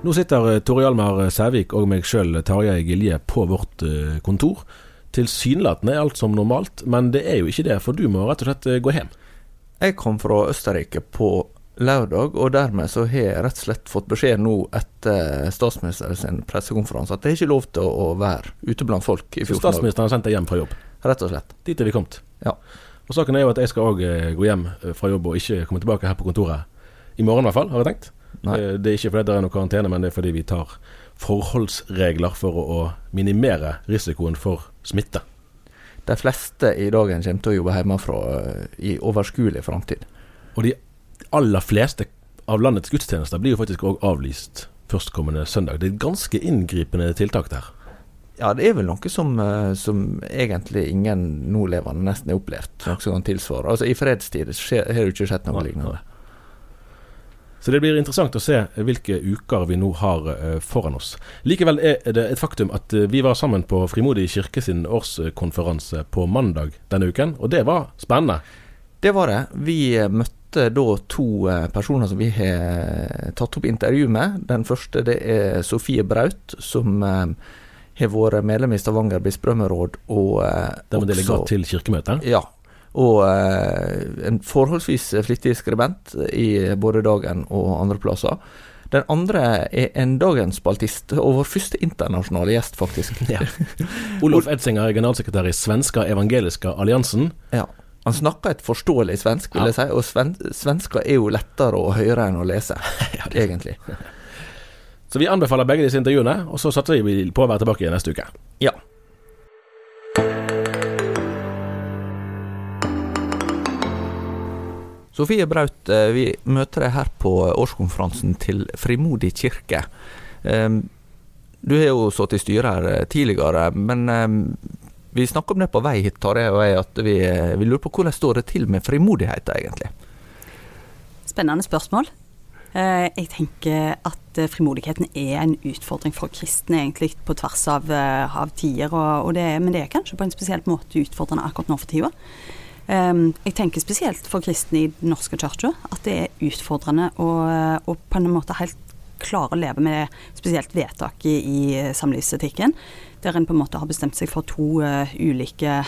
Nå sitter eh, Tore Hjalmar Sævik og meg sjøl, Tarjei Gilje, på vårt eh, kontor. Tilsynelatende er alt som normalt, men det er jo ikke det, for du må rett og slett eh, gå hjem. Jeg kom fra Østerrike på lørdag, og dermed så har jeg rett og slett fått beskjed nå etter statsministerens pressekonferanse at det er ikke lov til å være ute blant folk i 14 dager. Statsministeren har sendt deg hjem fra jobb? Rett og slett. Dit er vi kommet. Ja. Og Saken er jo at jeg skal òg gå hjem fra jobb og ikke komme tilbake her på kontoret. I morgen i hvert fall, har jeg tenkt. Eh, det er ikke fordi det er noe karantene, men det er fordi vi tar forholdsregler for å, minimere risikoen for smitte. De fleste i dagen kommer til å jobbe hjemmefra eh, i overskuelig framtid. Og de aller fleste av landets gudstjenester blir jo faktisk òg avlyst førstkommende søndag. Det er ganske inngripende tiltak der. Ja, det er vel noe som, eh, som egentlig ingen nålevende nesten har opplevd. Noe som kan tilsvare. Altså I fredstid har det ikke skjedd noe lignende. Så det blir interessant å se hvilke uker vi nå har uh, foran oss. Likevel er det et faktum at uh, vi var sammen på Frimodig kirke sin årskonferanse på mandag denne uken, og det var spennende. Det var det. Vi eh, møtte da to personer som vi har tatt opp intervju med. Den første det er Sofie Braut, som har vært medlem i Stavanger bispedømmeråd og Dermed delegat til kirkemøtet? Ja, og eh, en forholdsvis flittig skribent i både Dagen og andre plasser. Den andre er en dagens-spaltist, og vår første internasjonale gjest, faktisk. Ja. Olof Edsinger, generalsekretær i Svenska evangeliske alliansen. Ja. Han snakker et forståelig svensk, vil jeg si, og sven svensker er jo lettere å høre enn å lese, ja, egentlig. Så vi anbefaler begge disse intervjuene, og så satser vi på å være tilbake neste uke. Ja. Sofie Braut, eh, vi møter deg her på årskonferansen til Frimodig kirke. Ehm, du har jo sittet i styret her eh, tidligere, men ehm, vi snakker om det på vei hit, Tarjei og jeg, at vi, eh, vi lurer på hvordan står det til med frimodigheten, egentlig? Spennende spørsmål. Jeg tenker at frimodigheten er en utfordring for kristne, egentlig på tvers av, av tider. Og, og det, men det er kanskje på en spesiell måte utfordrende akkurat nå for tida. Ehm, jeg tenker spesielt for kristne i Den norske kirka at det er utfordrende å, å, på en måte helt klare å leve med spesielt vedtaket i eh, samlivsetikken, der en på en måte har bestemt seg for to eh, ulike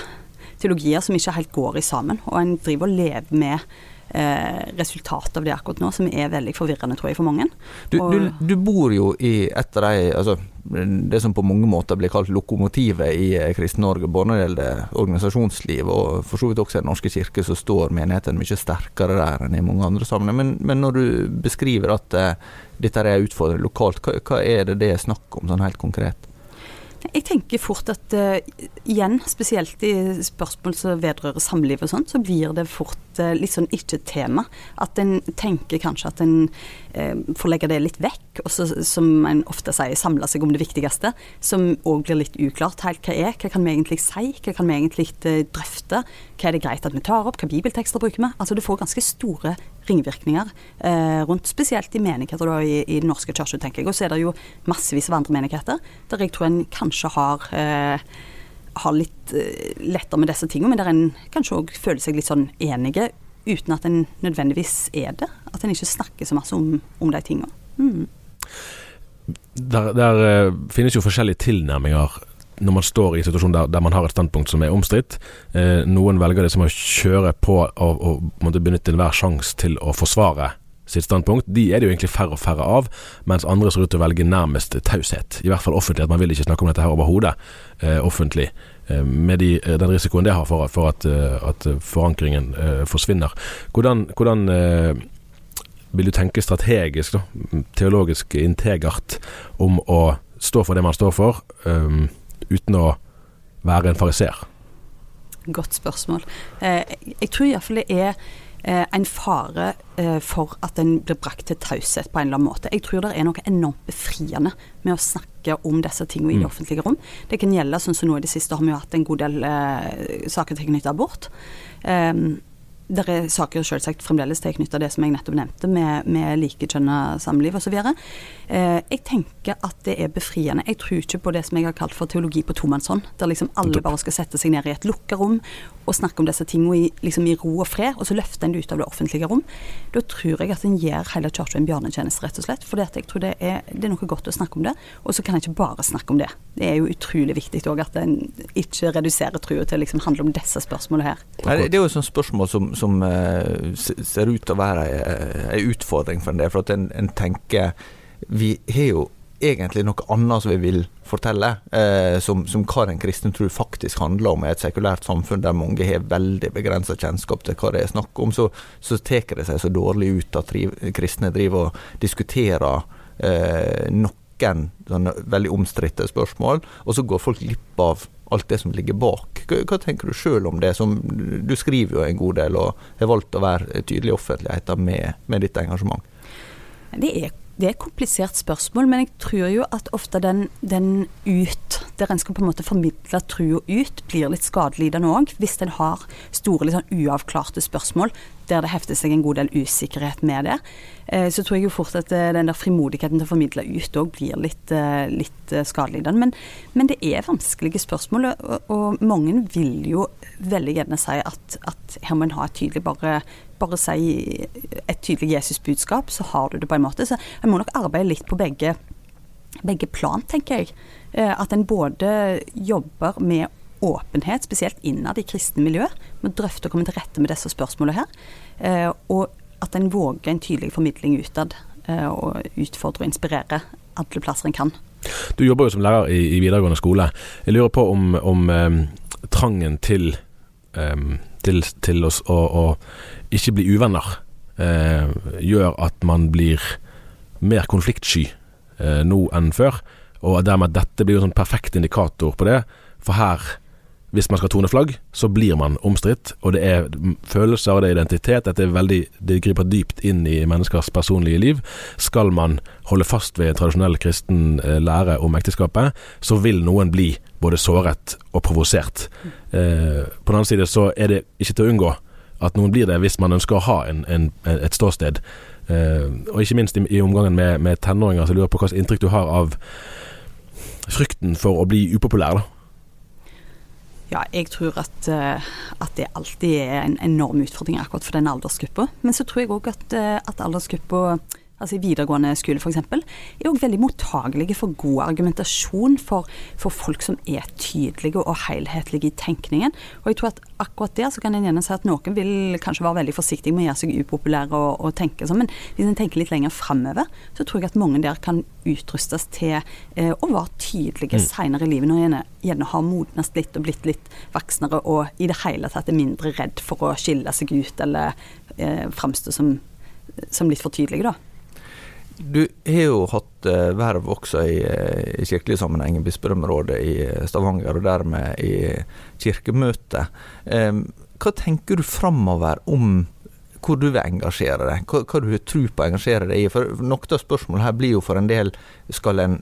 teologier som ikke helt går i sammen. Og en driver og lever med resultatet av det akkurat nå, som er veldig forvirrende, tror jeg, for mange. Du, du, du bor jo i et av de altså, det som på mange måter blir kalt lokomotivet i eh, Kristen-Norge, både når det gjelder organisasjonsliv og for så vidt også i Den norske kirke, så står menigheten mye sterkere der enn i mange andre sammenhenger. Men, men, når du beskriver at uh, dette er utfordrende lokalt, hva, hva, er det det er snakk om sånn helt konkret? Jeg tenker fort at uh, igjen, spesielt i spørsmål som vedrører samliv og sånt, så blir det fort uh, litt sånn ikke-tema. At en tenker kanskje at en uh, får legge det litt vekk, og så, som en ofte sier, samle seg om det viktigste. Som òg blir litt uklart helt hva er. Hva kan vi egentlig si? Hva kan vi egentlig drøfte? Hva er det greit at vi tar opp? Hva bibeltekster bruker vi? Altså det får ganske store ringvirkninger eh, rundt, spesielt i menigheter da, i, i Den norske kirke, tenker jeg. Og så er det jo massevis av andre menigheter der jeg tror en kanskje har eh, har litt eh, lettere med disse tingene, men der en kanskje òg føler seg litt sånn enige uten at en nødvendigvis er det. At en ikke snakker så masse om, om de tingene. Mm. Der, der uh, eh, finnes jo forskjellige tilnærminger når man står i en situasjon der, der man har et standpunkt som er omstridt. Eh, noen velger det som å kjøre på og, og benytte enhver sjanse til å forsvare sitt standpunkt. De er det jo egentlig færre og færre av, mens andre ser ut til å velge nærmest taushet. I hvert fall offentlig, at man vil ikke snakke om dette her overhodet eh, offentlig. Eh, med de, eh, den risikoen det har for, for at, eh, at, forankringen eh, forsvinner. Hvordan, hvordan vil du tenke strategisk, da, teologisk integert, om å stå for det man står for? Um, uten å være en fariser? Godt spørsmål. Eh, jeg tror iallfall det er eh, en fare eh, for at en blir brakt til taushet på en eller annen måte. Jeg tror det er noe enormt befriende med å snakke om disse tingene i det mm. offentlige rom. Det kan gjelde sånn som nå i det siste har vi jo hatt en god del eh, saker tilknyttet abort. Um, det er saker selvsagt fremdeles tilknyttet det som jeg nettopp nevnte, med, med likekjønna samliv osv. Eh, jeg tenker at det er befriende. Jeg tror ikke på det som jeg har kalt for teologi på tomannshånd, der liksom alle bare skal sette seg ned i et lukka rom og snakke om disse tingene i, liksom i ro og fred, og så løfter en det ut av det offentlige rom. Da tror jeg at en gir hele kirka en bjørnetjeneste, rett og slett. For jeg tror det er, det er, noe godt å snakke om det. Og så kan en ikke bare snakke om det. Det er jo utrolig viktig òg at en ikke reduserer trua til å liksom handle om disse spørsmålene her. Nei, det er jo et sånt spørsmål som, som eh, ser ut att vara eh, en utfordring för en del. För en, en tänker Vi har ju egentligen något annat som vi vill fortälla, eh, som, som hva den kristne tro faktisk handler om. I et sekulært samfunn der mange har veldig begrensa kjennskap til hva det er snakk om, så, så tar det seg så dårlig ut at driv, kristne driver og diskuterer eh, noen sånne veldig omstridte spørsmål, og så går folk glipp av allt det som ligger bak. Vad hva tenker du sjøl om det? Som, du skriver jo en god del og har valgt å være tydelig i offentligheten med, med ditt engasjement. Det er det er et komplisert spørsmål, men jeg tror jo at ofte den, den ut, der en skal på en måte formidle trua ut, blir litt skadelidende òg. Hvis en har store, litt sånn uavklarte spørsmål der det hefter seg en god del usikkerhet med det. Eh, så tror jeg jo fort at eh, den der frimodigheten til å formidle ut òg blir litt, eh, litt skadelidende. Men, men, det er vanskelige spørsmål, og, og, mange vil jo veldig gjerne si at, at her må en ha et tydelig bare bare si et tydelig Jesusbudskap, så har du det på en måte. Så en må nok arbeide litt på begge, begge plan, tenker jeg. Eh, at en både jobber med åpenhet, spesielt innad i kristne miljøer, med å drøfte og komme til rette med disse spørsmålene her. Eh, og at en våger en tydelig formidling utad, eh, og utfordre og inspirere alle plasser en kan. Du jobber jo som lærer i, i videregående skole. Jeg lurer på om, om um, trangen til, um, til, til oss å, å ikke bli uvenner, eh, gjør at man blir mer konfliktsky eh, nå enn før. Og dermed dette blir en sånn perfekt indikator på det. For her, hvis man skal tone flagg, så blir man omstridt. Og det er følelser, det er identitet. Dette er veldig, det griper dypt inn i menneskers personlige liv. Skal man holde fast ved tradisjonell kristen eh, lære om ekteskapet, så vil noen bli både såret og provosert. Eh, på den annen side så er det ikke til å unngå at noen blir det hvis man ønsker å ha en, en, et ståsted. Eh, uh, og ikke minst i, i omgangen med, med tenåringer, så lurer jeg på hvilket inntrykk du har av frykten for å bli upopulær. da. Ja, jeg tror at, eh, at, det alltid er en enorm utfordring akkurat for den aldersgruppa. Men så tror jeg òg at, eh, at aldersgruppa altså i videregående skole f.eks., er òg veldig mottagelige for god argumentasjon for, for, folk som er tydelige og helhetlige i tenkningen. Og jeg tror at akkurat der så kan en gjerne si at noen vil kanskje være veldig forsiktige med å gjøre seg upopulære og, og tenke sånn, men hvis en tenker litt lenger framover, så tror jeg at mange der kan utrustes til eh, å være tydelige mm. seinere i livet, når en gjerne har modnet litt og blitt litt voksnere og i det hele tatt er mindre redd for å skille seg ut eller eh, framstå som, som litt for tydelige, da. Du har jo hatt värv verv også i, eh, i kirkelig sammenheng i bispedømmerådet i eh, Stavanger, og dermed i kirkemøtet. Um, ehm, hva tenker du framover om hvor du vil engasjere deg, hva, hva du har tro på å engasjere deg i? For Noe av spørsmålet her blir jo for en del skal en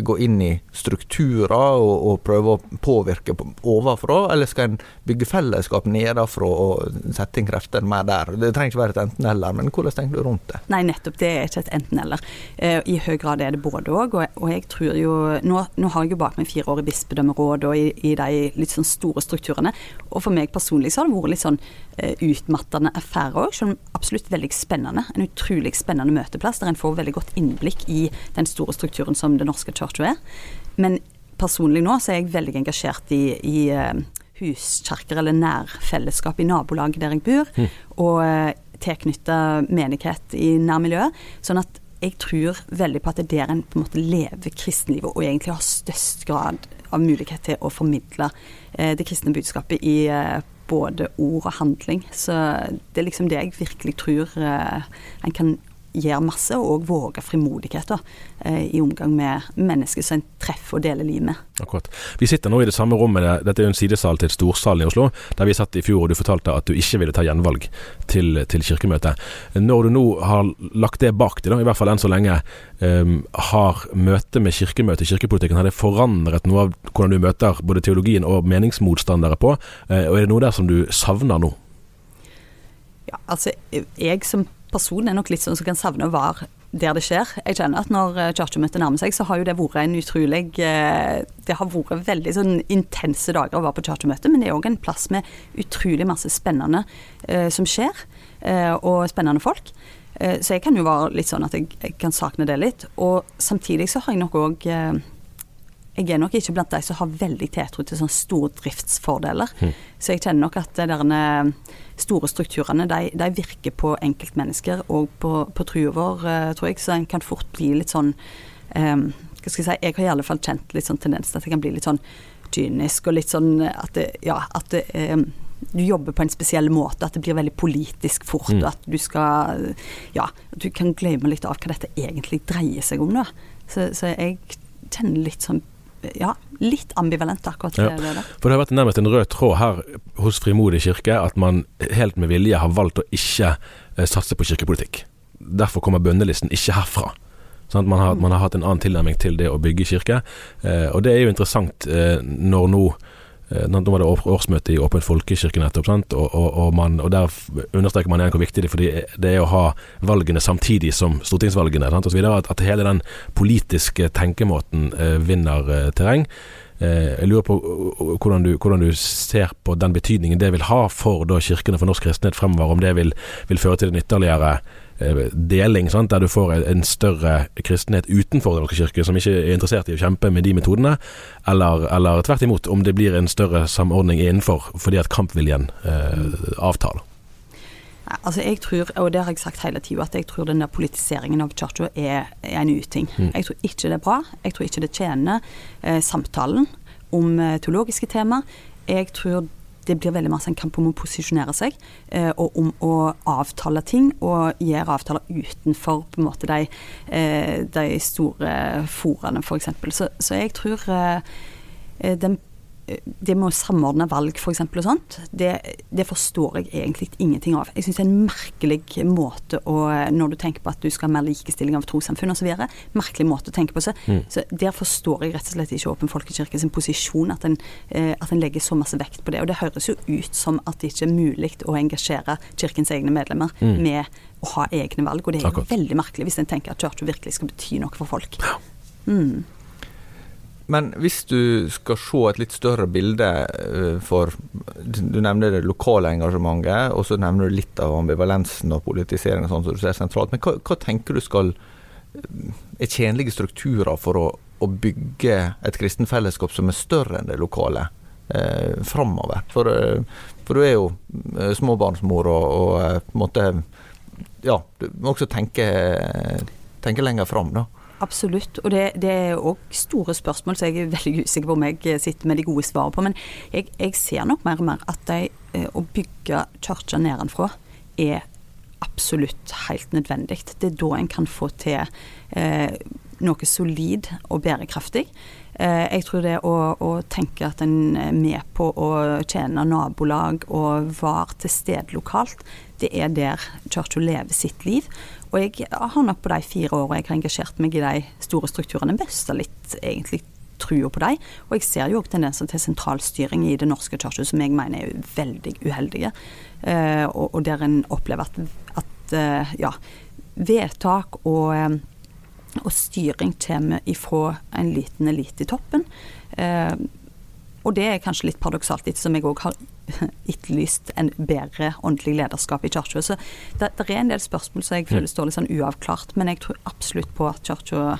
gå in i strukturer och, och pröva att påverka ovanifrån, eller ska en bygga fällskap nedifrån och sätta in krafter mer där? Det behöver inte vara ett enten-eller, men hur tänker du runt det? Nej, nettopp det är inte ett enten-eller. Eh, I hög grad är det både och, och, och jag tror ju, nu, nu har jag ju bakom mig fyra år i bispedömeråd och i, i, de liksom litt sånn store strukturene, og for meg så har det varit lite sån eh, utmattande affärer affære òg, selv om. En otroligt spännande möteplats där en får väldigt gott inblick i den stora strukturen som Det norske Church er. Men personlig nå så er jeg veldig engasjert i, i uh, huskirker eller nærfellesskap i nabolaget der jeg bor, mm. og uh, tilknytta menighet i nærmiljøet. Sånn at jeg tror veldig på at det er der en på en måte lever kristenlivet, og egentlig har størst grad av mulighet til å formidle eh, det kristne budskapet i eh, både ord og handling. Så det er liksom det jeg virkelig tror eh, en kan gjør masse, og våger frimodighet da, eh, i omgang med mennesker som en treffer og deler liv med. Akkurat. Vi sitter nå i det samme rommet, dette er jo en sidesal til Storsalen i Oslo, der vi satt i fjor og du fortalte at du ikke ville ta gjenvalg til, til kirkemøtet. Når du nå har lagt det bak deg, i hvert fall enn så lenge, um, har møtet med kirkemøtet i kirkepolitikken, har det forandret noe av hvordan du møter både teologien og meningsmotstandere på? Uh, og er det noe der som du savner nå? Ja, altså jeg som personen er nok litt sånn som kan savne å være der det skjer. Jeg kjenner at når eh, kirkemøtet nærmer seg, så har jo det vært en utrolig eh, Det har vært veldig sånn intense dager å være på kirkemøtet, men det er òg en plass med utrolig masse spennende eh, som skjer, eh, og spennende folk. Eh, så jeg kan jo være litt sånn at jeg, jeg, kan sakne det litt. Og samtidig så har jeg nok òg jeg er nok ikke blant de som har veldig tiltro til sånne stordriftsfordeler. Mm. Så jeg kjenner nok at de store strukturene de, de, virker på enkeltmennesker og på, på trua vår, uh, tror jeg. Så en kan fort bli litt sånn um, Hva skal jeg si Jeg har i alle fall kjent litt sånn tendens til at jeg kan bli litt sånn kynisk og litt sånn at det, ja, at det, um, du jobber på en spesiell måte, at det blir veldig politisk fort. Mm. At du skal Ja, at du kan glemme litt av hva dette egentlig dreier seg om, da. Så, så jeg kjenner litt sånn ja, litt ambivalent akkurat ja. det der. For det har vært nærmest en rød tråd her hos Frimodig kirke at man helt med vilje har valgt å ikke eh, satse på kirkepolitikk. Derfor kommer bønnelisten ikke herfra. Sånn man, har, man, har, hatt en annen tilnærming til det å bygge kirke. Eh, og det er jo interessant eh, når nå Eh, nå var det årsmøte i Åpen folkekirke nettopp, og, og, og, man, og, der understreker man igjen hvor viktig det er, fordi det er å ha valgene samtidig som stortingsvalgene. Sant, og så videre, at, at hele den politiske tenkemåten eh, vinner eh, terreng. Eh, jeg lurer på hvordan du, hvordan du, ser på den betydningen det vil ha for da, kirkene for norsk kristenhet fremover. Om det vil, vil føre til en ytterligere deling, sant? der du får en større kristenhet utenfor Den norske kirke, som ikke er interessert i å kjempe med de metodene, eller, eller tvert imot, om det blir en større samordning innenfor fordi at kampviljen eh, avtaler. Altså jeg tror, og det har jeg sagt hele tida, at jeg tror den der politiseringen av kirka er, er, en uting. Mm. Jeg tror ikke det er bra. Jeg tror ikke det tjener eh, samtalen om eh, teologiske tema. Jeg tror det blir veldig masse en kamp om å posisjonere seg, eh, og om å avtale ting, og gjøre avtaler utenfor på en måte de, eh, de store foraene, f.eks. Så, så jeg tror eh, eh den det med å samordne valg f.eks. og sånt, det, det, forstår jeg egentlig ingenting av. Jeg syns det er en merkelig måte å Når du tenker på at du skal ha mer likestilling av trossamfunn osv. Merkelig måte å tenke på seg. Mm. Så der forstår jeg rett og slett ikke Åpen folkekirke sin posisjon, at en, eh, at en legger så masse vekt på det. Og det høres jo ut som at det ikke er mulig å engasjere kirkens egne medlemmer mm. med å ha egne valg. Og det er jo veldig merkelig hvis en tenker at kirka virkelig skal bety noe for folk. Mm. Men om du ska se et litt større bilde eh, for Du nämnde det lokale engasjementet, og så nämner du lite av ambivalensen och politiseringen sånn som du ser sentralt. Men hva, hva tenker du skal eh, er tjenlige strukturer for å, å bygge et kristen fellesskap som er større enn det lokale eh, framover? For, eh, for, du er jo eh, småbarnsmor og, og på Ja, du må også tenke, tenke lenger fram, da. Absolutt, og det, det er òg store spørsmål, så jeg er veldig usikker på om jeg sitter med de gode svarene på. Men jeg, jeg ser nok mer og mer at de, eh, å bygge kirka nedenfra er absolutt helt nødvendig. Det er da en kan få til eh, noe solid og bærekraftig. Eh, jeg tror det å, å, tenke at en er med på å tjene nabolag og var til stede lokalt, det er der kirka lever sitt liv. Og jeg har nok på de fire årene jeg har engasjert meg i de store strukturene, mista litt egentlig trua på dem. Og jeg ser jo òg tendenser til sentralstyring i det norske kirke som jeg mener er veldig uheldige. Eh, og, og, der en opplever at, at eh, ja, vedtak og eh, og styring kommer ifra en liten elite i toppen. Eh, og det er kanskje litt paradoksalt, ettersom jeg òg har etterlyst en bedre åndelig lederskap i kirka. Så det, det, er en del spørsmål som jeg mm. føler står litt sånn uavklart, men jeg tror absolutt på at kirka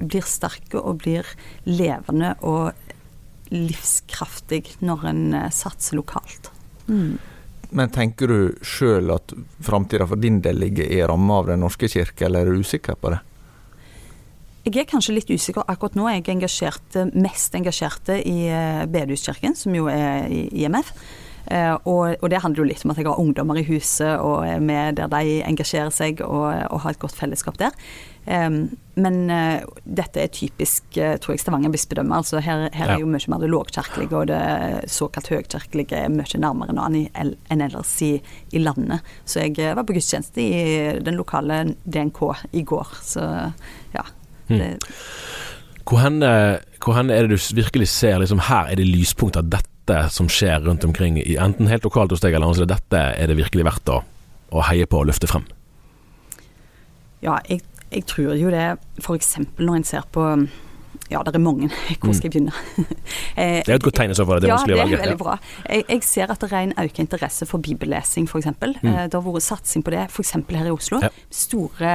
blir sterke og blir levende og livskraftig når en eh, satser lokalt. Mm. Men tenker du sjøl at framtida for din del ligger i ramma av Den norske kirke, eller er du usikker på det? Jeg er kanskje litt usikker. Akkurat nå er jeg engasjert, mest engasjert i eh, Bedehuskirken, som jo er i IMF. Eh, og, og, det handler jo litt om at jeg har ungdommer i huset og er med der de engasjerer seg og, og har et godt fellesskap der. Um, men uh, dette er typisk uh, tror jeg Stavanger bispedømme. altså Her, her ja. er jo mye mer det lågkirkelige og det såkalt høgkirkelige mye nærmere nå enn ellers i, i, landet. Så jeg var på gudstjeneste i den lokale DNK i går. Så ja. Mm. Hvor, henne, hvor henne er det du virkelig ser liksom, her er det lyspunkter, dette som skjer rundt omkring, enten helt lokalt hos deg eller annet, dette er det virkelig verdt å, å heie på og løfte frem? Ja, jeg, jeg tror jo det f.eks. når en ser på ja, det er mange. Hvor skal jeg begynne? det er et godt tegn i så fall. Det ja, det er veldig bra. Jeg, jeg, ser at det er en økt interesse for bibellesing, f.eks. Mm. Eh, det har vært satsing på det f.eks. her i Oslo. Ja. Store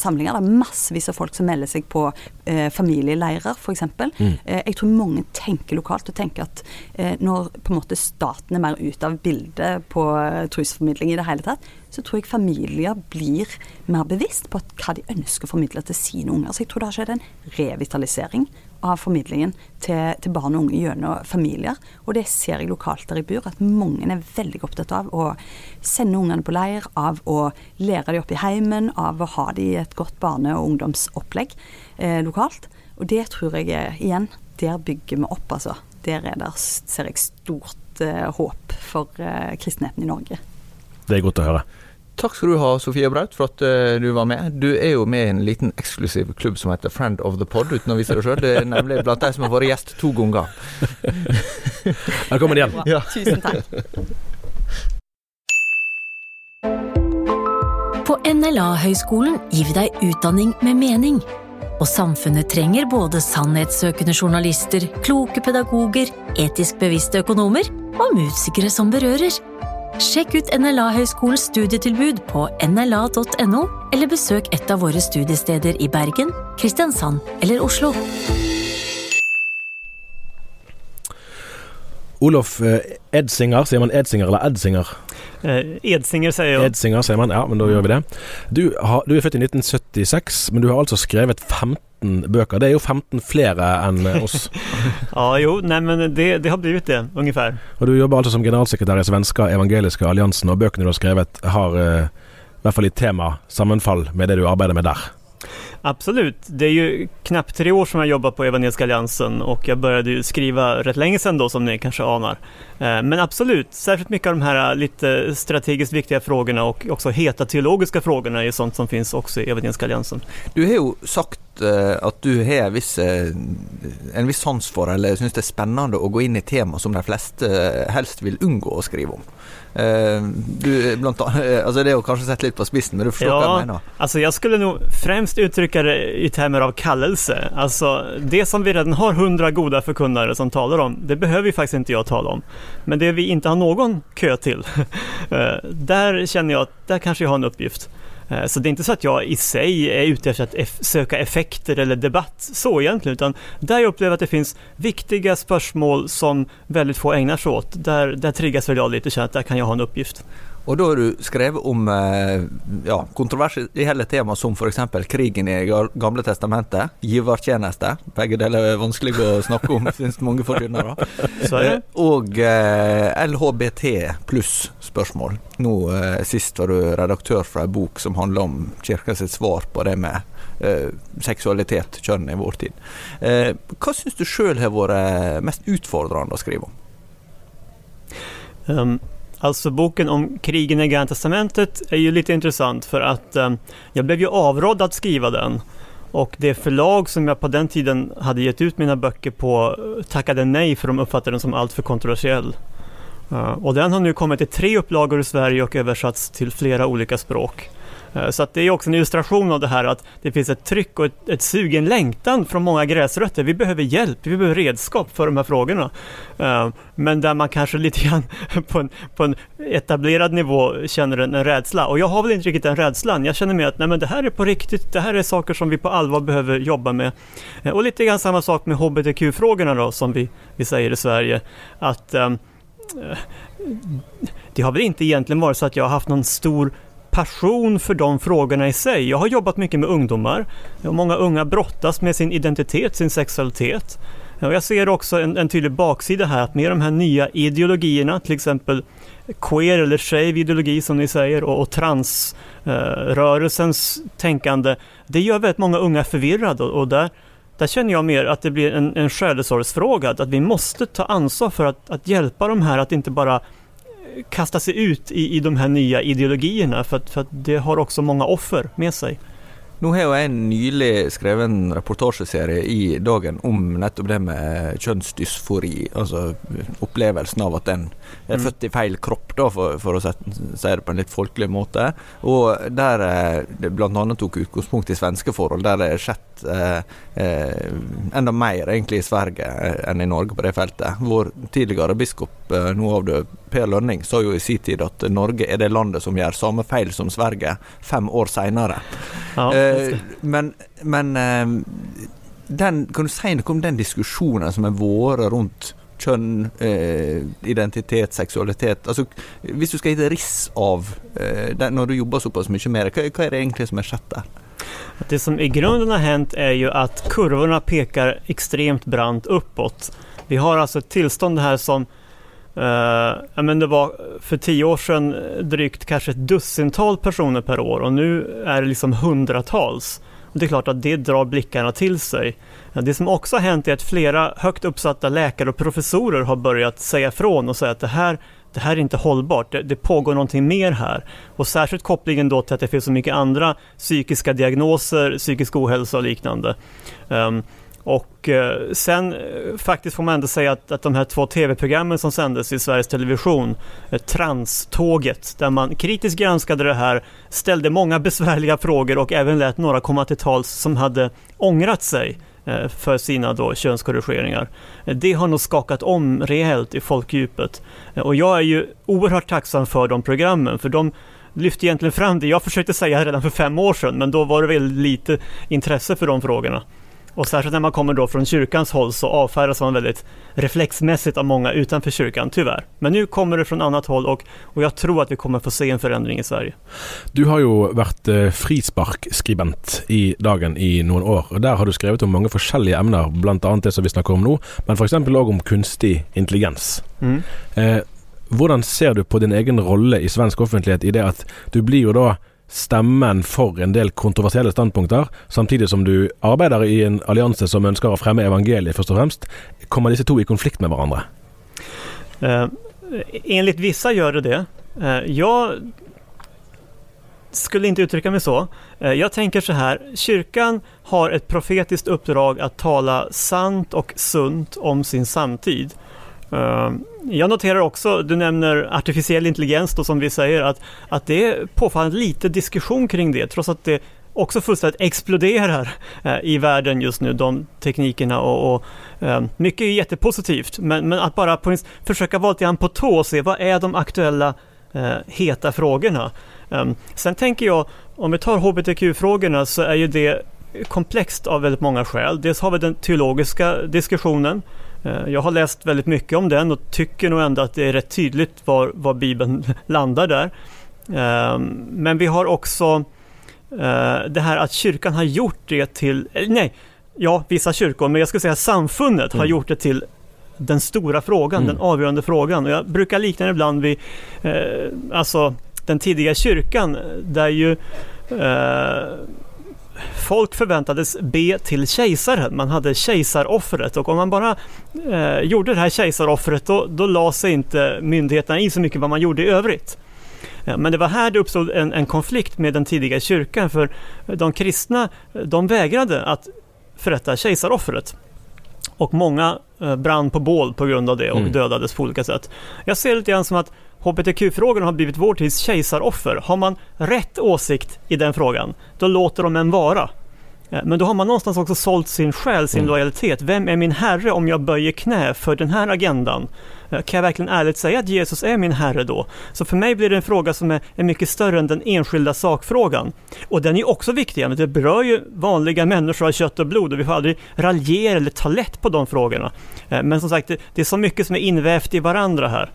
samlinger. Det er massevis av folk som melder seg på eh, familieleirer, f.eks. Mm. Eh, jeg tror mange tenker lokalt og tenker at eh, når på en måte staten er mer ute av bildet på eh, trosformidling i det hele tatt, så tror jeg familier blir mer bevisst på hva de ønsker å formidle til sine unger. Så jeg tror det har skjedd en revitalisering av formidlingen til, til, barn og unge gjennom familier. Og det ser jeg lokalt der jeg bor, at mange er veldig opptatt av å sende ungene på leir, av å lære dem opp i heimen, av å ha dem i et godt barne- og ungdomsopplegg eh, lokalt. Og det tror jeg er, igjen, der bygger vi opp, altså. Der er der, ser jeg stort eh, håp for eh, kristenheten i Norge. Det er godt å høre. Takk skal du ha, Sofie Braut, for at uh, du var med. Du er jo med i en liten eksklusiv klubb som heter Friend of the Pod, uten å vise det sjøl. Det er nemlig blant de som har vært gjest to ganger. Velkommen igjen. Ja. Tusen takk. På NLA-høgskolen gir vi deg utdanning med mening. Og samfunnet trenger både sannhetssøkende journalister, kloke pedagoger, etisk bevisste økonomer og musikere som berører. Sjekk ut NLA-høgskolens studietilbud på nla.no, eller besøk et av våre studiesteder i Bergen, Kristiansand eller Oslo. Olof eh, Edsinger, sier man Edsinger eller Edsinger? Eh, Edsinger sier jeg. Edsinger sier man, ja, men da gjør vi det. Du, har, du, er født i 1976, men du har altså skrevet 15 bøker. Det er jo 15 flere enn eh, oss. ja, jo, nei, men det, det har blitt det, ungefär. Og Du jobber altså som generalsekretær i Svenska evangeliske alliansen, og bøkene du har skrevet har eh, i hvert fall i tema sammenfall med det du arbeider med der. Absolut. Det är ju knappt tre år som jag jobbat på Evangeliska Alliansen och jag började ju skriva rätt länge sedan då som ni kanske anar. Eh, men absolut, särskilt mycket av de här eh, lite strategiskt viktiga frågorna och också heta teologiska frågorna är sånt som finns också i Evangeliska Alliansen. Du har ju sagt eh, att du har viss, en viss sans för, eller syns det är spännande att gå in i tema som de flesta helst vill undgå att skriva om. Du, blant, alltså det är kanske sett litt på spissen, men du förstår ja, vad jag menar. Alltså jag skulle nog främst uttrycka det i termer av kallelse. Alltså det som vi redan har hundra goda förkunnare som talar om, det behöver ju faktiskt inte jag tala om. Men det vi inte har någon kö till, där känner jag att där kanske jag har en uppgift. Eh, så det är inte så att jag i sig är ute efter att söka effekter eller debatt så egentligen, utan där jag upplever att det finns viktiga spörsmål som väldigt få ägnar sig åt. Där, där triggas väl jag lite och känner att där kan jag ha en uppgift. Og da har du skrevet om eh, ja, kontroversielle tema som f.eks. krigen i Gamle testamentet, givertjeneste, begge deler er vanskelig å snakke om, syns mange forkynnere, eh, og eh, LHBT pluss-spørsmål. Nå eh, sist var du redaktør for ei bok som handler om kirka sitt svar på det med eh, seksualitet, kjønn, i vår tid. Eh, hva syns du sjøl har vært mest utfordrende å skrive om? Um. Alltså boken om krigen i Gamla Testamentet är ju lite intressant för att eh, jag blev ju avrådd att skriva den. Och det förlag som jag på den tiden hade gett ut mina böcker på eh, tackade nej för de uppfattade den som alltför kontroversiell. Uh, och den har nu kommit i tre upplagor i Sverige och översatts till flera olika språk. Eh, så att det är också en illustration av det här att det finns ett tryck och ett, ett sug, en längtan från många gräsrötter. Vi behöver hjälp, vi behöver redskap för de här frågorna. Eh, men där man kanske lite grann på en, på en etablerad nivå känner en, en rädsla. Och jag har väl inte riktigt den rädslan. Jag känner mer att nej, men det här är på riktigt, det här är saker som vi på allvar behöver jobba med. Eh, och lite grann samma sak med HBTQ-frågorna då, som vi, vi säger i Sverige. Att um, det har väl inte egentligen varit så att jag har haft någon stor passion för de frågorna i sig. Jag har jobbat mycket med ungdomar. Och många unga brottas med sin identitet, sin sexualitet. Och jag ser också en, en tydlig baksida här, att med de här nya ideologierna, till exempel queer eller shave ideologi som ni säger och, och transrörelsens eh, tänkande, det gör väldigt många unga förvirrade och, och där, där känner jag mer att det blir en, en själesorgsfråga, att vi måste ta ansvar för att, att hjälpa de här att inte bara kasta sig ut i, i de här nya ideologierna för att, för att det har också många offer med sig. Nå har jo jeg nylig skrevet en reportasjeserie i Dagen om nettopp det med kjønnsdysfori. Altså opplevelsen av at en er mm. født i feil kropp, da, for, for å si det på en litt folkelig måte. Og der eh, det bl.a. tok utgangspunkt i svenske forhold, der det er skjedd eh, eh, enda mer egentlig i Sverige eh, enn i Norge på det feltet. Vår tidligere biskop, eh, nå avdød Per Lønning, sa jo i sin tid at Norge er det landet som gjør samme feil som Sverige fem år seinere. Ja. Eh, men, men eh, den, kan du si noe om den diskusjonen som har vært rundt kjønn, eh, identitet, seksualitet? Altså, hvis du skal gi et riss av eh, det, når du jobber såpass mye med det, hva, hva, är det egentlig som har skjedd der? Det som i grunden har hänt är ju att kurvorna pekar extremt brant uppåt. Vi har alltså ett tillstånd här som Uh, men det var för tio år sedan drygt kanske ett dussintal personer per år och nu är det liksom hundratals. Och det är klart att det drar blickarna till sig. Det som också har hänt är att flera högt uppsatta läkare och professorer har börjat säga ifrån och säga att det här, det här är inte hållbart, det, det pågår någonting mer här. Och särskilt kopplingen då till att det finns så mycket andra psykiska diagnoser, psykisk ohälsa och liknande. Um, och eh, sen eh, faktiskt får man ändå säga att, att de här två tv-programmen som sändes i Sveriges Television, eh, Tranståget, där man kritiskt granskade det här, ställde många besvärliga frågor och även lät några komma till tals som hade ångrat sig eh, för sina då könskorrigeringar. Det har nog skakat om rejält i folkdjupet. Och jag är ju oerhört tacksam för de programmen, för de lyfte egentligen fram det jag försökte säga redan för fem år sedan, men då var det väldigt lite intresse för de frågorna. Och särskilt när man kommer då från kyrkans håll så avfärdas man väldigt reflexmässigt av många utanför kyrkan, tyvärr. Men nu kommer det från annat håll och, och jag tror att vi kommer få se en förändring i Sverige. Du har ju varit eh, frisparkskribent i Dagen i några år, och där har du skrivit om många olika ämnen, bland annat det som vi snackar om nu, men för exempel också om kunstig intelligens. Mm. Eh, Hvordan ser du på din egen rolle i svensk offentlighet i det at du blir jo da stemmen for en del kontroversielle standpunkter, samtidig som du arbeider i en allianse som ønsker å fremme evangeliet, først og fremst. Kommer disse to i konflikt med hverandre? Eh, enligt vissa gör det det. Eh, jag skulle inte uttrycka mig så. Eh, jag tänker så här, kyrkan har ett profetiskt uppdrag att tala sant och sunt om sin samtid. Ehm, jag noterar också, du nämner artificiell intelligens då som vi säger, att, att det är påfallande lite diskussion kring det, trots att det också fullständigt exploderar eh, i världen just nu, de teknikerna och, och ehm, mycket är jättepositivt, men, men att bara på, försöka vara lite grann på tå och se vad är de aktuella eh, heta frågorna. Ehm, sen tänker jag, om vi tar hbtq-frågorna så är ju det komplext av väldigt många skäl. Dels har vi den teologiska diskussionen jag har läst väldigt mycket om den och tycker nog ändå att det är rätt tydligt var, var Bibeln landar där. Ehm, men vi har också eh, det här att kyrkan har gjort det till, nej, ja, vissa kyrkor, men jag skulle säga samfundet mm. har gjort det till den stora frågan, mm. den avgörande frågan. Och jag brukar likna det ibland vid, eh, alltså den tidiga kyrkan, där ju eh, folk förväntades be till kejsaren. Man hade kejsaroffret och om man bara eh, gjorde det här kejsaroffret då, då la sig inte myndigheterna i så mycket vad man gjorde i övrigt. Men det var här det uppstod en, en, konflikt med den tidiga kyrkan för de kristna de vägrade att förrätta kejsaroffret. Och många eh, brann på bål på grund av det och mm. dödades på olika sätt. Jag ser det lite grann som att HBTQ-frågorna har blivit vår tids kejsaroffer. Har man rätt åsikt i den frågan, då låter de en vara. Eh, men då har man någonstans också sålt sin själ, sin mm. lojalitet. Vem är min herre om jag böjer knä för den här agendan? Eh, kan jag verkligen ärligt säga att Jesus är min herre då? Så för mig blir det en fråga som är, är mycket större än den enskilda sakfrågan. Och den är också viktig, men det berör ju vanliga människor av kött och blod och vi får aldrig raljera eller ta lätt på de frågorna. Eh, men som sagt, det, det är så mycket som är invävt i varandra här.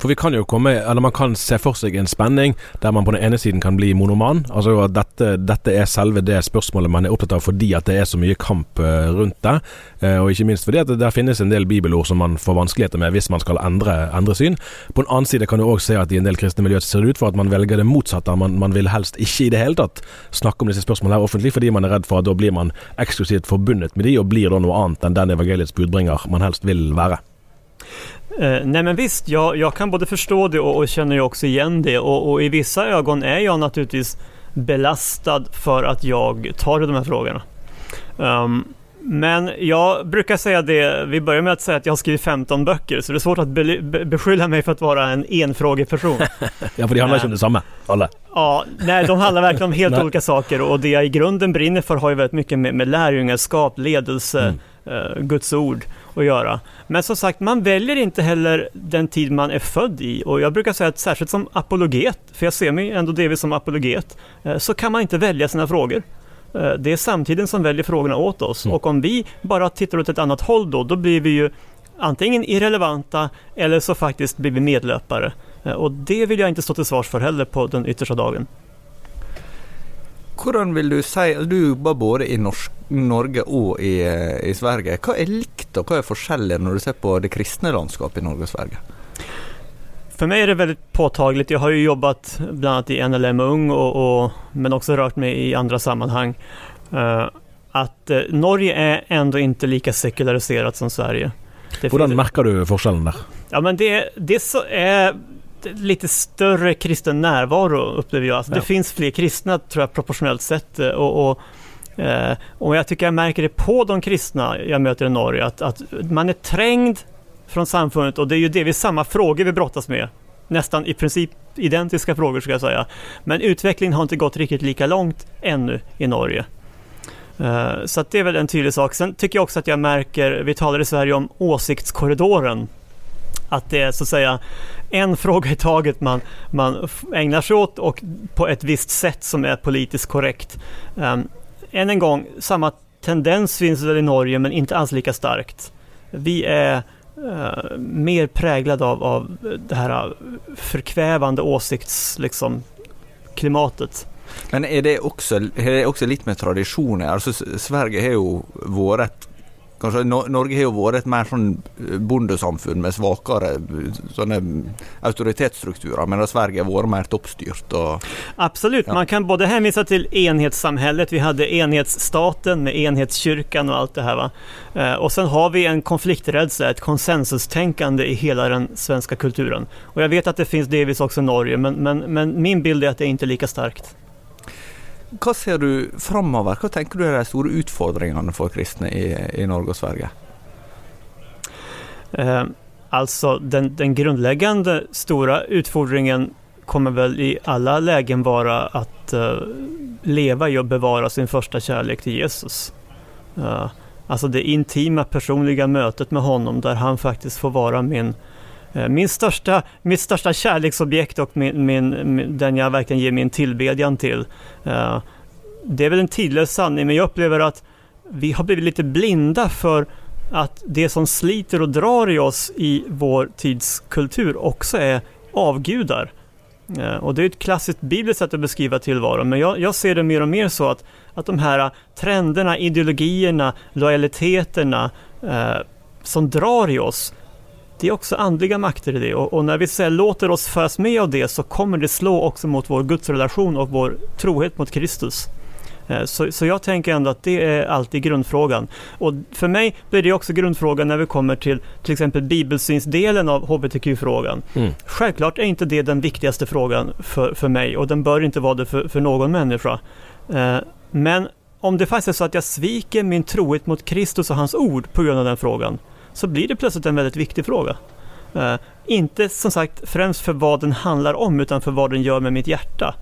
For vi kan jo komme, eller Man kan se for seg en spenning der man på den ene siden kan bli monoman. altså at dette, dette, er selve det spørsmålet man er opptatt av fordi at det er så mye kamp eh, rundt det. Eh, og ikke minst fordi at det der finnes en del bibelord som man får vanskeligheter med hvis man skal endre, endre syn. På en annen side kan du òg se at i en del kristne miljøer ser det ut for at man velger det motsatte. Man, man vil helst ikke i det hele tatt snakke om disse spørsmålene her offentlig, fordi man er redd for at da blir man eksklusivt forbundet med de, og blir da noe annet enn den evangeliets budbringer man helst vil være. Eh, nej men visst, jag, jag, kan både förstå det och, och känner ju också igen det och, och, i vissa ögon är jag naturligtvis belastad för att jag tar de här frågorna. Um, men jag brukar säga det, vi börjar med att säga att jag har skrivit 15 böcker, så det är svårt att be, be, beskylla mig för att vara en enfrågeperson. ja, för det handlar ju om detsamma, alla. Ja, nej, de handlar verkligen om helt olika saker och det jag i grunden brinner för har ju väldigt mycket med, med lärjungaskap, ledelse, mm. Uh, Guds ord att göra. Men som sagt, man väljer inte heller den tid man är född i och jag brukar säga att särskilt som apologet, för jag ser mig ändå delvis som apologet, eh, så kan man inte välja sina frågor. Eh, det är samtiden som väljer frågorna åt oss mm. och om vi bara tittar åt ett annat håll då, då blir vi ju antingen irrelevanta eller så faktiskt blir vi medlöpare. Eh, och det vill jag inte stå till svars för heller på den yttersta dagen. Hvordan vil du si Du jobber både i norsk, Norge og i, i, Sverige. Hva er likt og hva er forskjellig når du ser på det kristne landskapet i Norge och Sverige? För mig är det väldigt påtagligt. Jag har ju jobbat bland annat i NLM Ung och, och men också rört mig i andra sammanhang. Uh, att uh, Norge är ändå inte lika sekulariserat som Sverige. Hur märker du skillnaden där? Ja men det, det så är lite större kristen närvaro upplever jag. Alltså, ja. Det finns fler kristna tror jag proportionellt sett. Eh, och, och, eh, och jag tycker jag märker det på de kristna jag möter i Norge att, att man är trängd från samfundet och det är ju delvis samma frågor vi brottas med. Nästan i princip identiska frågor ska jag säga. Men utvecklingen har inte gått riktigt lika långt ännu i Norge. Uh, så det är väl en tydlig sak. Sen tycker jag också att jag märker, vi talar i Sverige om åsiktskorridoren att det är så att säga en fråga i taget man, man ägnar sig åt och på ett visst sätt som är politiskt korrekt. Um, än en gång, samma tendens finns väl i Norge men inte alls lika starkt. Vi är uh, mer präglade av, av det här eh, förkvävande åsiktsklimatet. Liksom, men är det också, är det också lite med traditioner? Alltså Sverige har ju varit Kanskje Norge har jo vært et mer sånn eh, bondesamfunn med svakere sånne autoritetsstrukturer, medan Sverige har varit mer toppstyrt. Och, Absolut, ja. man kan både hänvisa till enhetssamhället, vi hade enhetsstaten med enhetskyrkan och allt det här. Va? Eh, och sen har vi en konflikträdsla, ett konsensustänkande i hela den svenska kulturen. Och jag vet att det finns delvis också i Norge, men, men, men min bild är att det är inte lika starkt. Hva ser du framover? Hva tenker du er de store utfordringene for kristne i, i Norge och Sverige? Eh, alltså den, den grundläggande stora utfordringen kommer väl i alla lägen vara att eh, leva i och bevara sin första kärlek till Jesus. Eh, alltså det intima personliga mötet med honom där han faktiskt får vara min, Eh, min största, mitt största kärleksobjekt och min, min, min, den jag verkligen ger min tillbedjan till. Eh, det är väl en tidlös sanning men jag upplever att vi har blivit lite blinda för att det som sliter och drar i oss i vår tids kultur också är avgudar. Eh, och det är ett klassiskt bibliskt sätt att beskriva tillvaron, men jag, jag, ser det mer och mer så att, att de här trenderna, ideologierna, lojaliteterna eh, som drar i oss, det är också andliga makter i det. Och, och när vi säger, låter oss föras med av det så kommer det slå också mot vår gudsrelation och vår trohet mot Kristus. Eh, så, så jag tänker ändå att det är alltid grundfrågan. Och för mig blir det också grundfrågan när vi kommer till till exempel bibelsynsdelen av hbtq-frågan. Mm. Självklart är inte det den viktigaste frågan för, för mig och den bör inte vara det för, för någon människa. Eh, men om det faktiskt är så att jag sviker min trohet mot Kristus och hans ord på grund av den frågan, så blir det plötsligt en väldigt viktig fråga. Eh, inte som sagt främst för vad den handlar om, utan för vad den gör med mitt hjärta.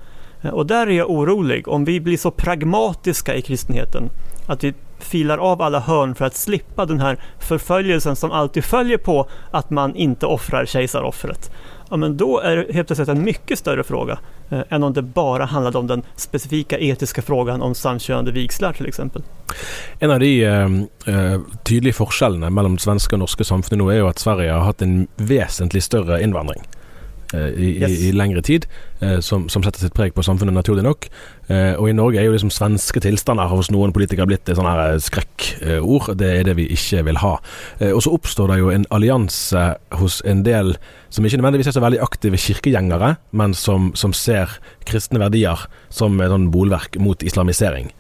Eh, och där är jag orolig, om vi blir så pragmatiska i kristenheten, att vi filar av alla hörn för att slippa den här förföljelsen som alltid följer på att man inte offrar kejsaroffret ja, men då är det helt plötsligt en mycket större fråga eh, än om det bara handlade om den specifika etiska frågan om samkönade vigslar till exempel. En av de eh, eh tydliga skillnaderna mellan mellom svenske og norske samfunn nå er jo Sverige har haft en väsentligt större invandring. Eh, i, yes. i, i, lengre tid, eh, som, som, setter sitt preg på samfunnet, naturlig nok. Eh, og i Norge er jo liksom svenske tilstander hos noen politikere blitt et sånn her skrekkord. Det er det vi ikke vil ha. og så oppstår det jo en allianse hos en del som ikke nødvendigvis er så veldig aktive kirkegjengere, men som, som ser kristne verdier som et sånn bolverk mot islamisering.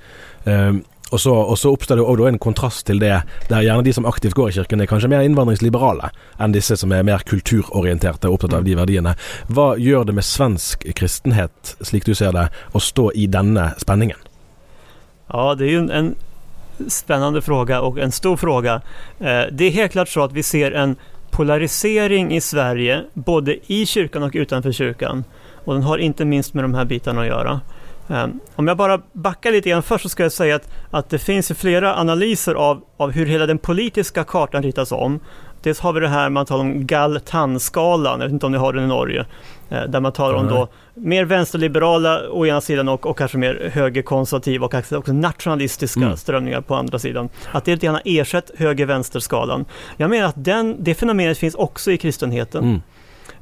Og så, og så oppstår det jo en kontrast til det, der gjerne de som aktivt går i kirken, er kanskje mer innvandringsliberale enn disse som er mer kulturorienterte og opptatt av de verdiene. Hva gjør det med svensk kristenhet, slik du ser det, å stå i denne spenningen? Ja, det är ju en, spännande fråga och en stor fråga. Eh, det är helt klart så att vi ser en polarisering i Sverige, både i kyrkan och utanför kyrkan. Och den har inte minst med de här bitarna att göra. Um, om jag bara backar lite grann först så ska jag säga att, att det finns flera analyser av, av hur hela den politiska kartan ritas om. Dels har vi det här man talar om Galtan-skalan, jag vet inte om ni har den i Norge, eh, där man talar om då mer vänsterliberala å ena sidan och, och kanske mer högerkonservativa och också nationalistiska mm. strömningar på andra sidan. Att det lite grann ersatt höger-vänster-skalan. Jag menar att den, det fenomenet finns också i kristenheten. Mm.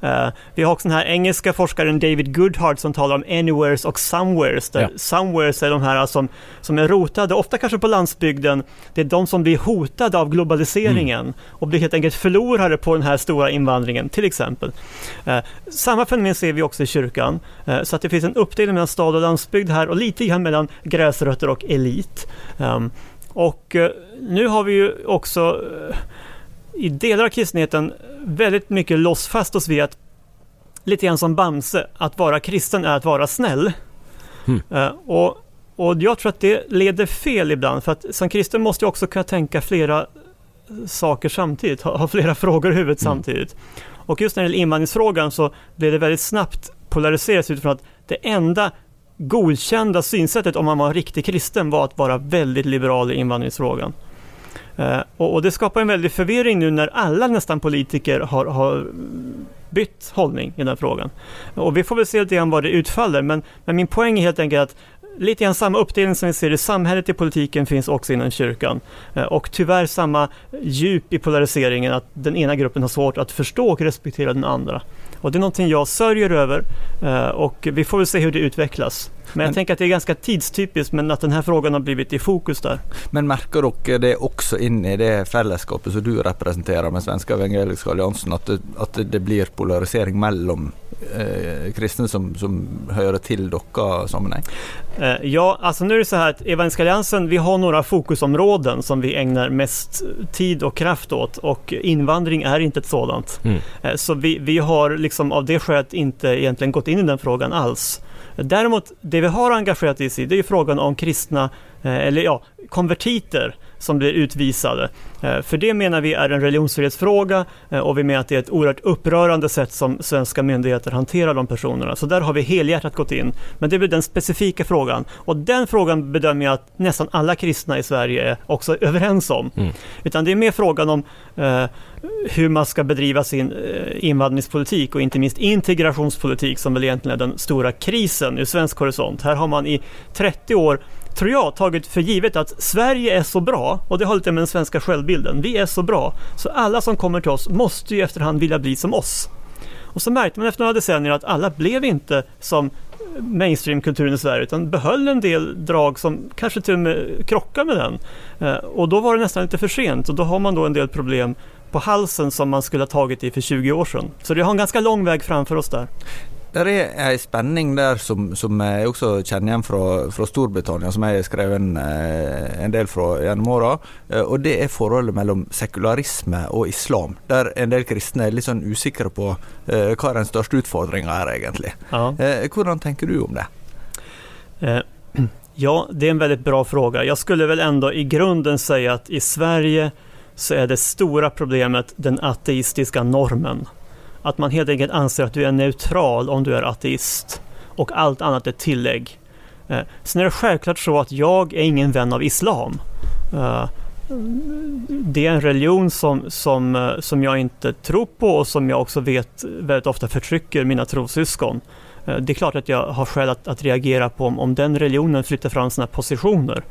Uh, vi har också den här engelska forskaren David Goodhart som talar om anywheres och somewheres. Där ja. Somewheres är de här som, som är rotade, ofta kanske på landsbygden. Det är de som blir hotade av globaliseringen mm. och blir helt enkelt förlorare på den här stora invandringen, till exempel. Uh, samma fenomen ser vi också i kyrkan. Uh, så att det finns en uppdelning mellan stad och landsbygd här och lite grann mellan gräsrötter och elit. Um, och nu har vi ju också i delar av kristenheten väldigt mycket låst oss vid att, lite grann som Bamse, att vara kristen är att vara snäll. Mm. Uh, och, och jag tror att det leder fel ibland, för att som kristen måste jag också kunna tänka flera saker samtidigt, ha, ha flera frågor i huvudet mm. samtidigt. Och just när det gäller invandringsfrågan så blir det väldigt snabbt polariserat utifrån att det enda godkända synsättet om man var riktig kristen var att vara väldigt liberal i invandringsfrågan. Eh, och, och, det skapar en väldig förvirring nu när alla nästan politiker har, har bytt hållning i den frågan. Och vi får väl se lite grann vad det utfaller, men, men min poäng är helt enkelt att lite grann samma uppdelning som vi ser i samhället i politiken finns också inom kyrkan. Eh, och tyvärr samma djup i polariseringen att den ena gruppen har svårt att förstå och respektera den andra. Och det är någonting jag sörjer över eh, och vi får väl se hur det utvecklas. Men jag men, tänker att det är ganska tidstypiskt men att den här frågan har blivit i fokus där. Men märker dere det också in i det fällskapet som du representerar med Svenska Evangeliska Alliansen, att det, att det blir polarisering mellan eh, kristna som, som hör till dere sammanhang? Eh, ja, alltså nu är det så här att Evangeliska Alliansen, vi har några fokusområden som vi ägnar mest tid och kraft åt och invandring är inte ett sådant. Mm. Eh, så vi, vi har liksom av det skälet inte egentligen gått in i den frågan alls. Däremot, det vi har engagerat oss i, det är frågan om kristna, eh, eller ja, konvertiter som blir utvisade. Eh, för det menar vi är en religionsfrihetsfråga eh, och vi menar att det är ett oerhört upprörande sätt som svenska myndigheter hanterar de personerna. Så där har vi helhjärtat gått in. Men det är den specifika frågan. Och den frågan bedömer jag att nästan alla kristna i Sverige är också överens om. Mm. Utan det är mer frågan om eh, hur man ska bedriva sin eh, invandringspolitik och inte minst integrationspolitik som väl egentligen är den stora krisen ur svensk horisont. Här har man i 30 år tror jag, tagit för givet att Sverige är så bra, och det har lite med den svenska självbilden, vi är så bra, så alla som kommer till oss måste ju efterhand vilja bli som oss. Och så märkte man efter några decennier att alla blev inte som mainstreamkulturen i Sverige utan behöll en del drag som kanske till och med krockar med den. Eh, och då var det nästan lite för sent och då har man då en del problem på halsen som man skulle ha tagit i för 20 år sedan. Så det har en ganska lång väg framför oss där. Det er en spenning der som, som jeg også kjenner igjen fra, fra Storbritannia, som jeg har skrevet en, eh, en del gjennom åra. Eh, og det er forholdet mellom sekularisme og islam. Der en del kristne er litt sånn usikre på uh, hva den største utfordringa er, egentlig. Ja. Hvordan tenker du om det? Uh, ja, det är en väldigt bra fråga. Jag skulle väl ändå i grunden säga att i Sverige så är det stora problemet den ateistiska normen. Att man helt enkelt anser att du är neutral om du är ateist och allt annat är tillägg. Eh, sen är det självklart så att jag är ingen vän av islam. Eh, det är en religion som, som, eh, som jag inte tror på och som jag också vet väldigt ofta förtrycker mina trossyskon. Eh, det är klart att jag har skäl att, att reagera på om, om den religionen flyttar fram sina positioner.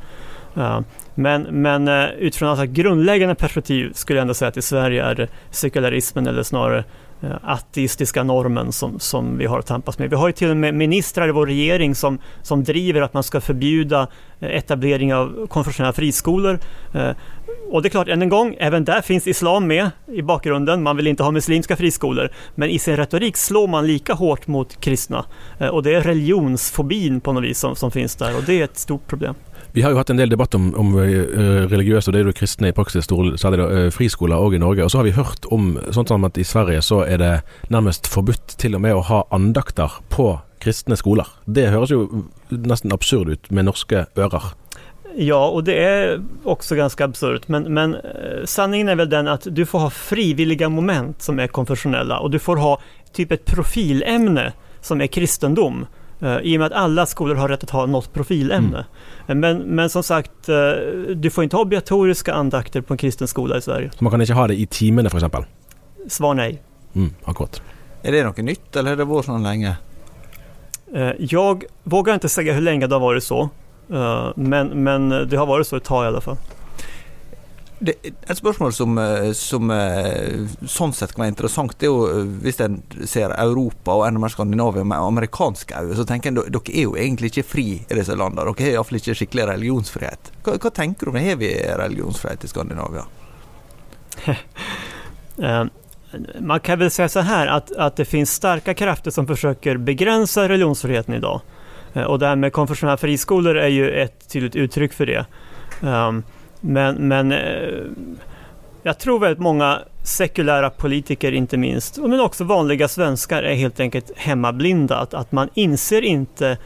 Eh, men, men utifrån ett grundläggande perspektiv skulle jag ändå säga att i Sverige är det sekularismen eller snarare Eh, ateistiska normen som, som vi har att tampas med. Vi har ju till och med ministrar i vår regering som, som driver att man ska förbjuda eh, etablering av konfessionella friskolor. Eh, och det är klart, än en gång, även där finns islam med i bakgrunden. Man vill inte ha muslimska friskolor. Men i sin retorik slår man lika hårt mot kristna. Och det är religionsfobin på något vis som, som finns där och det är ett stort problem. Vi har ju hatt en del debatt om, om eh, uh, religiøse, og det er jo kristne i praksis, særlig da, eh, friskoler òg i Norge. Og så har vi hørt om sånt som at i Sverige så er det nærmest forbudt til og med å ha andakter på kristne skoler. Det høres jo nesten absurd ut med norske ører. Ja, och det är också ganska absurt. Men, men eh, sanningen är väl den att du får ha frivilliga moment som är konfessionella och du får ha typ ett profilämne som är kristendom. Uh, I och med att alla skolor har rätt att ha något profilämne. Mm. Men, men som sagt, uh, du får inte ha obligatoriska andakter på en kristen skola i Sverige. Så man kan inte ha det i timene för exempel? Svar nej. Mm, akkurat. Är det något nytt eller har det varit så länge? Uh, jag vågar inte säga hur länge det har varit så. men, men det har varit så ett tag i alla fall. Det, et spørsmål som, eh, som, eh, sånn sett kan være interessant, det er jo hvis eh, en ser Europa og enda mer Skandinavia med amerikanske øyne, så tenker en dere er jo egentlig ikke fri i disse landene. Dere har iallfall ikke skikkelig religionsfrihet. Hva, hva tenker du om det? Har vi religionsfrihet i Skandinavia? Man kan väl säga så här att, att det finns starka krafter som försöker begränsa religionsfriheten idag. Och det här med konfessionella friskolor är ju ett tydligt uttryck för det. Men, men eh, jag tror väldigt många sekulära politiker inte minst, men också vanliga svenskar är helt enkelt hemmablinda. Att, att man inser inte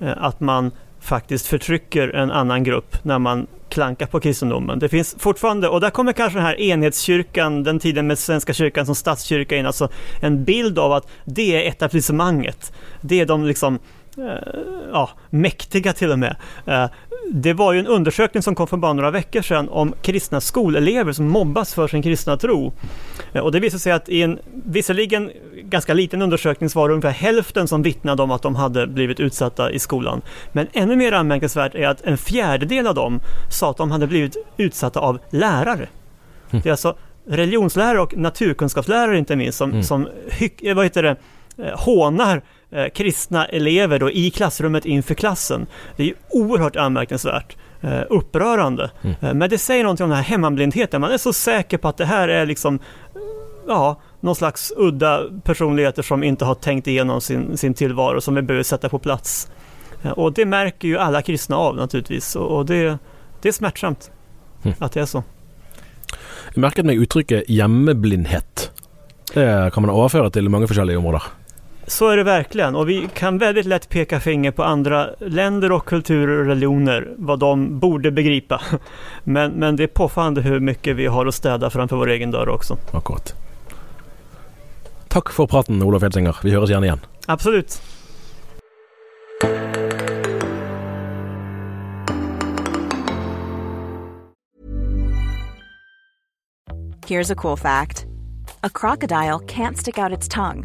eh, att man faktiskt förtrycker en annan grupp när man klankar på kristendomen. Det finns fortfarande, och där kommer kanske den här enhetskyrkan, den tiden med Svenska kyrkan som statskyrka in, alltså en bild av att det är etablissemanget. Det är de liksom eh, ja, mäktiga till och med det var ju en undersökning som kom för bara några veckor sedan om kristna skolelever som mobbas för sin kristna tro. Eh, och det visade sig att i en visserligen ganska liten undersökning så var det ungefär hälften som vittnade om att de hade blivit utsatta i skolan. Men ännu mer anmärkningsvärt är att en fjärdedel av dem sa att de hade blivit utsatta av lärare. Mm. Det är alltså religionslärare och naturkunskapslärare inte minst som, mm. som eh, vad heter det, eh, hånar eh, kristna elever då i klassrummet inför klassen. Det är ju oerhört anmärkningsvärt. Eh, upprörande. Mm. Eh, men det säger någonting om den här hemmablindheten. Man är så säker på att det här är liksom ja, någon slags udda personligheter som inte har tänkt igenom sin, sin tillvaro som vi behöver sätta på plats. Eh, och det märker ju alla kristna av naturligtvis och det, det är smärtsamt mm. att det är så. Jag merket meg uttrykket hjemmeblindhet. Det kan man överföra till många olika områden. Så är det verkligen och vi kan väldigt lätt peka finger på andra länder och kulturer och religioner, vad de borde begripa. Men, men det är påfallande hur mycket vi har att städa framför vår egen dörr också. Akkurat. Tack för praten Olof Edsinger. Vi hörs gärna igen. Absolut. Here's a cool fact. A crocodile can't stick out its tongue.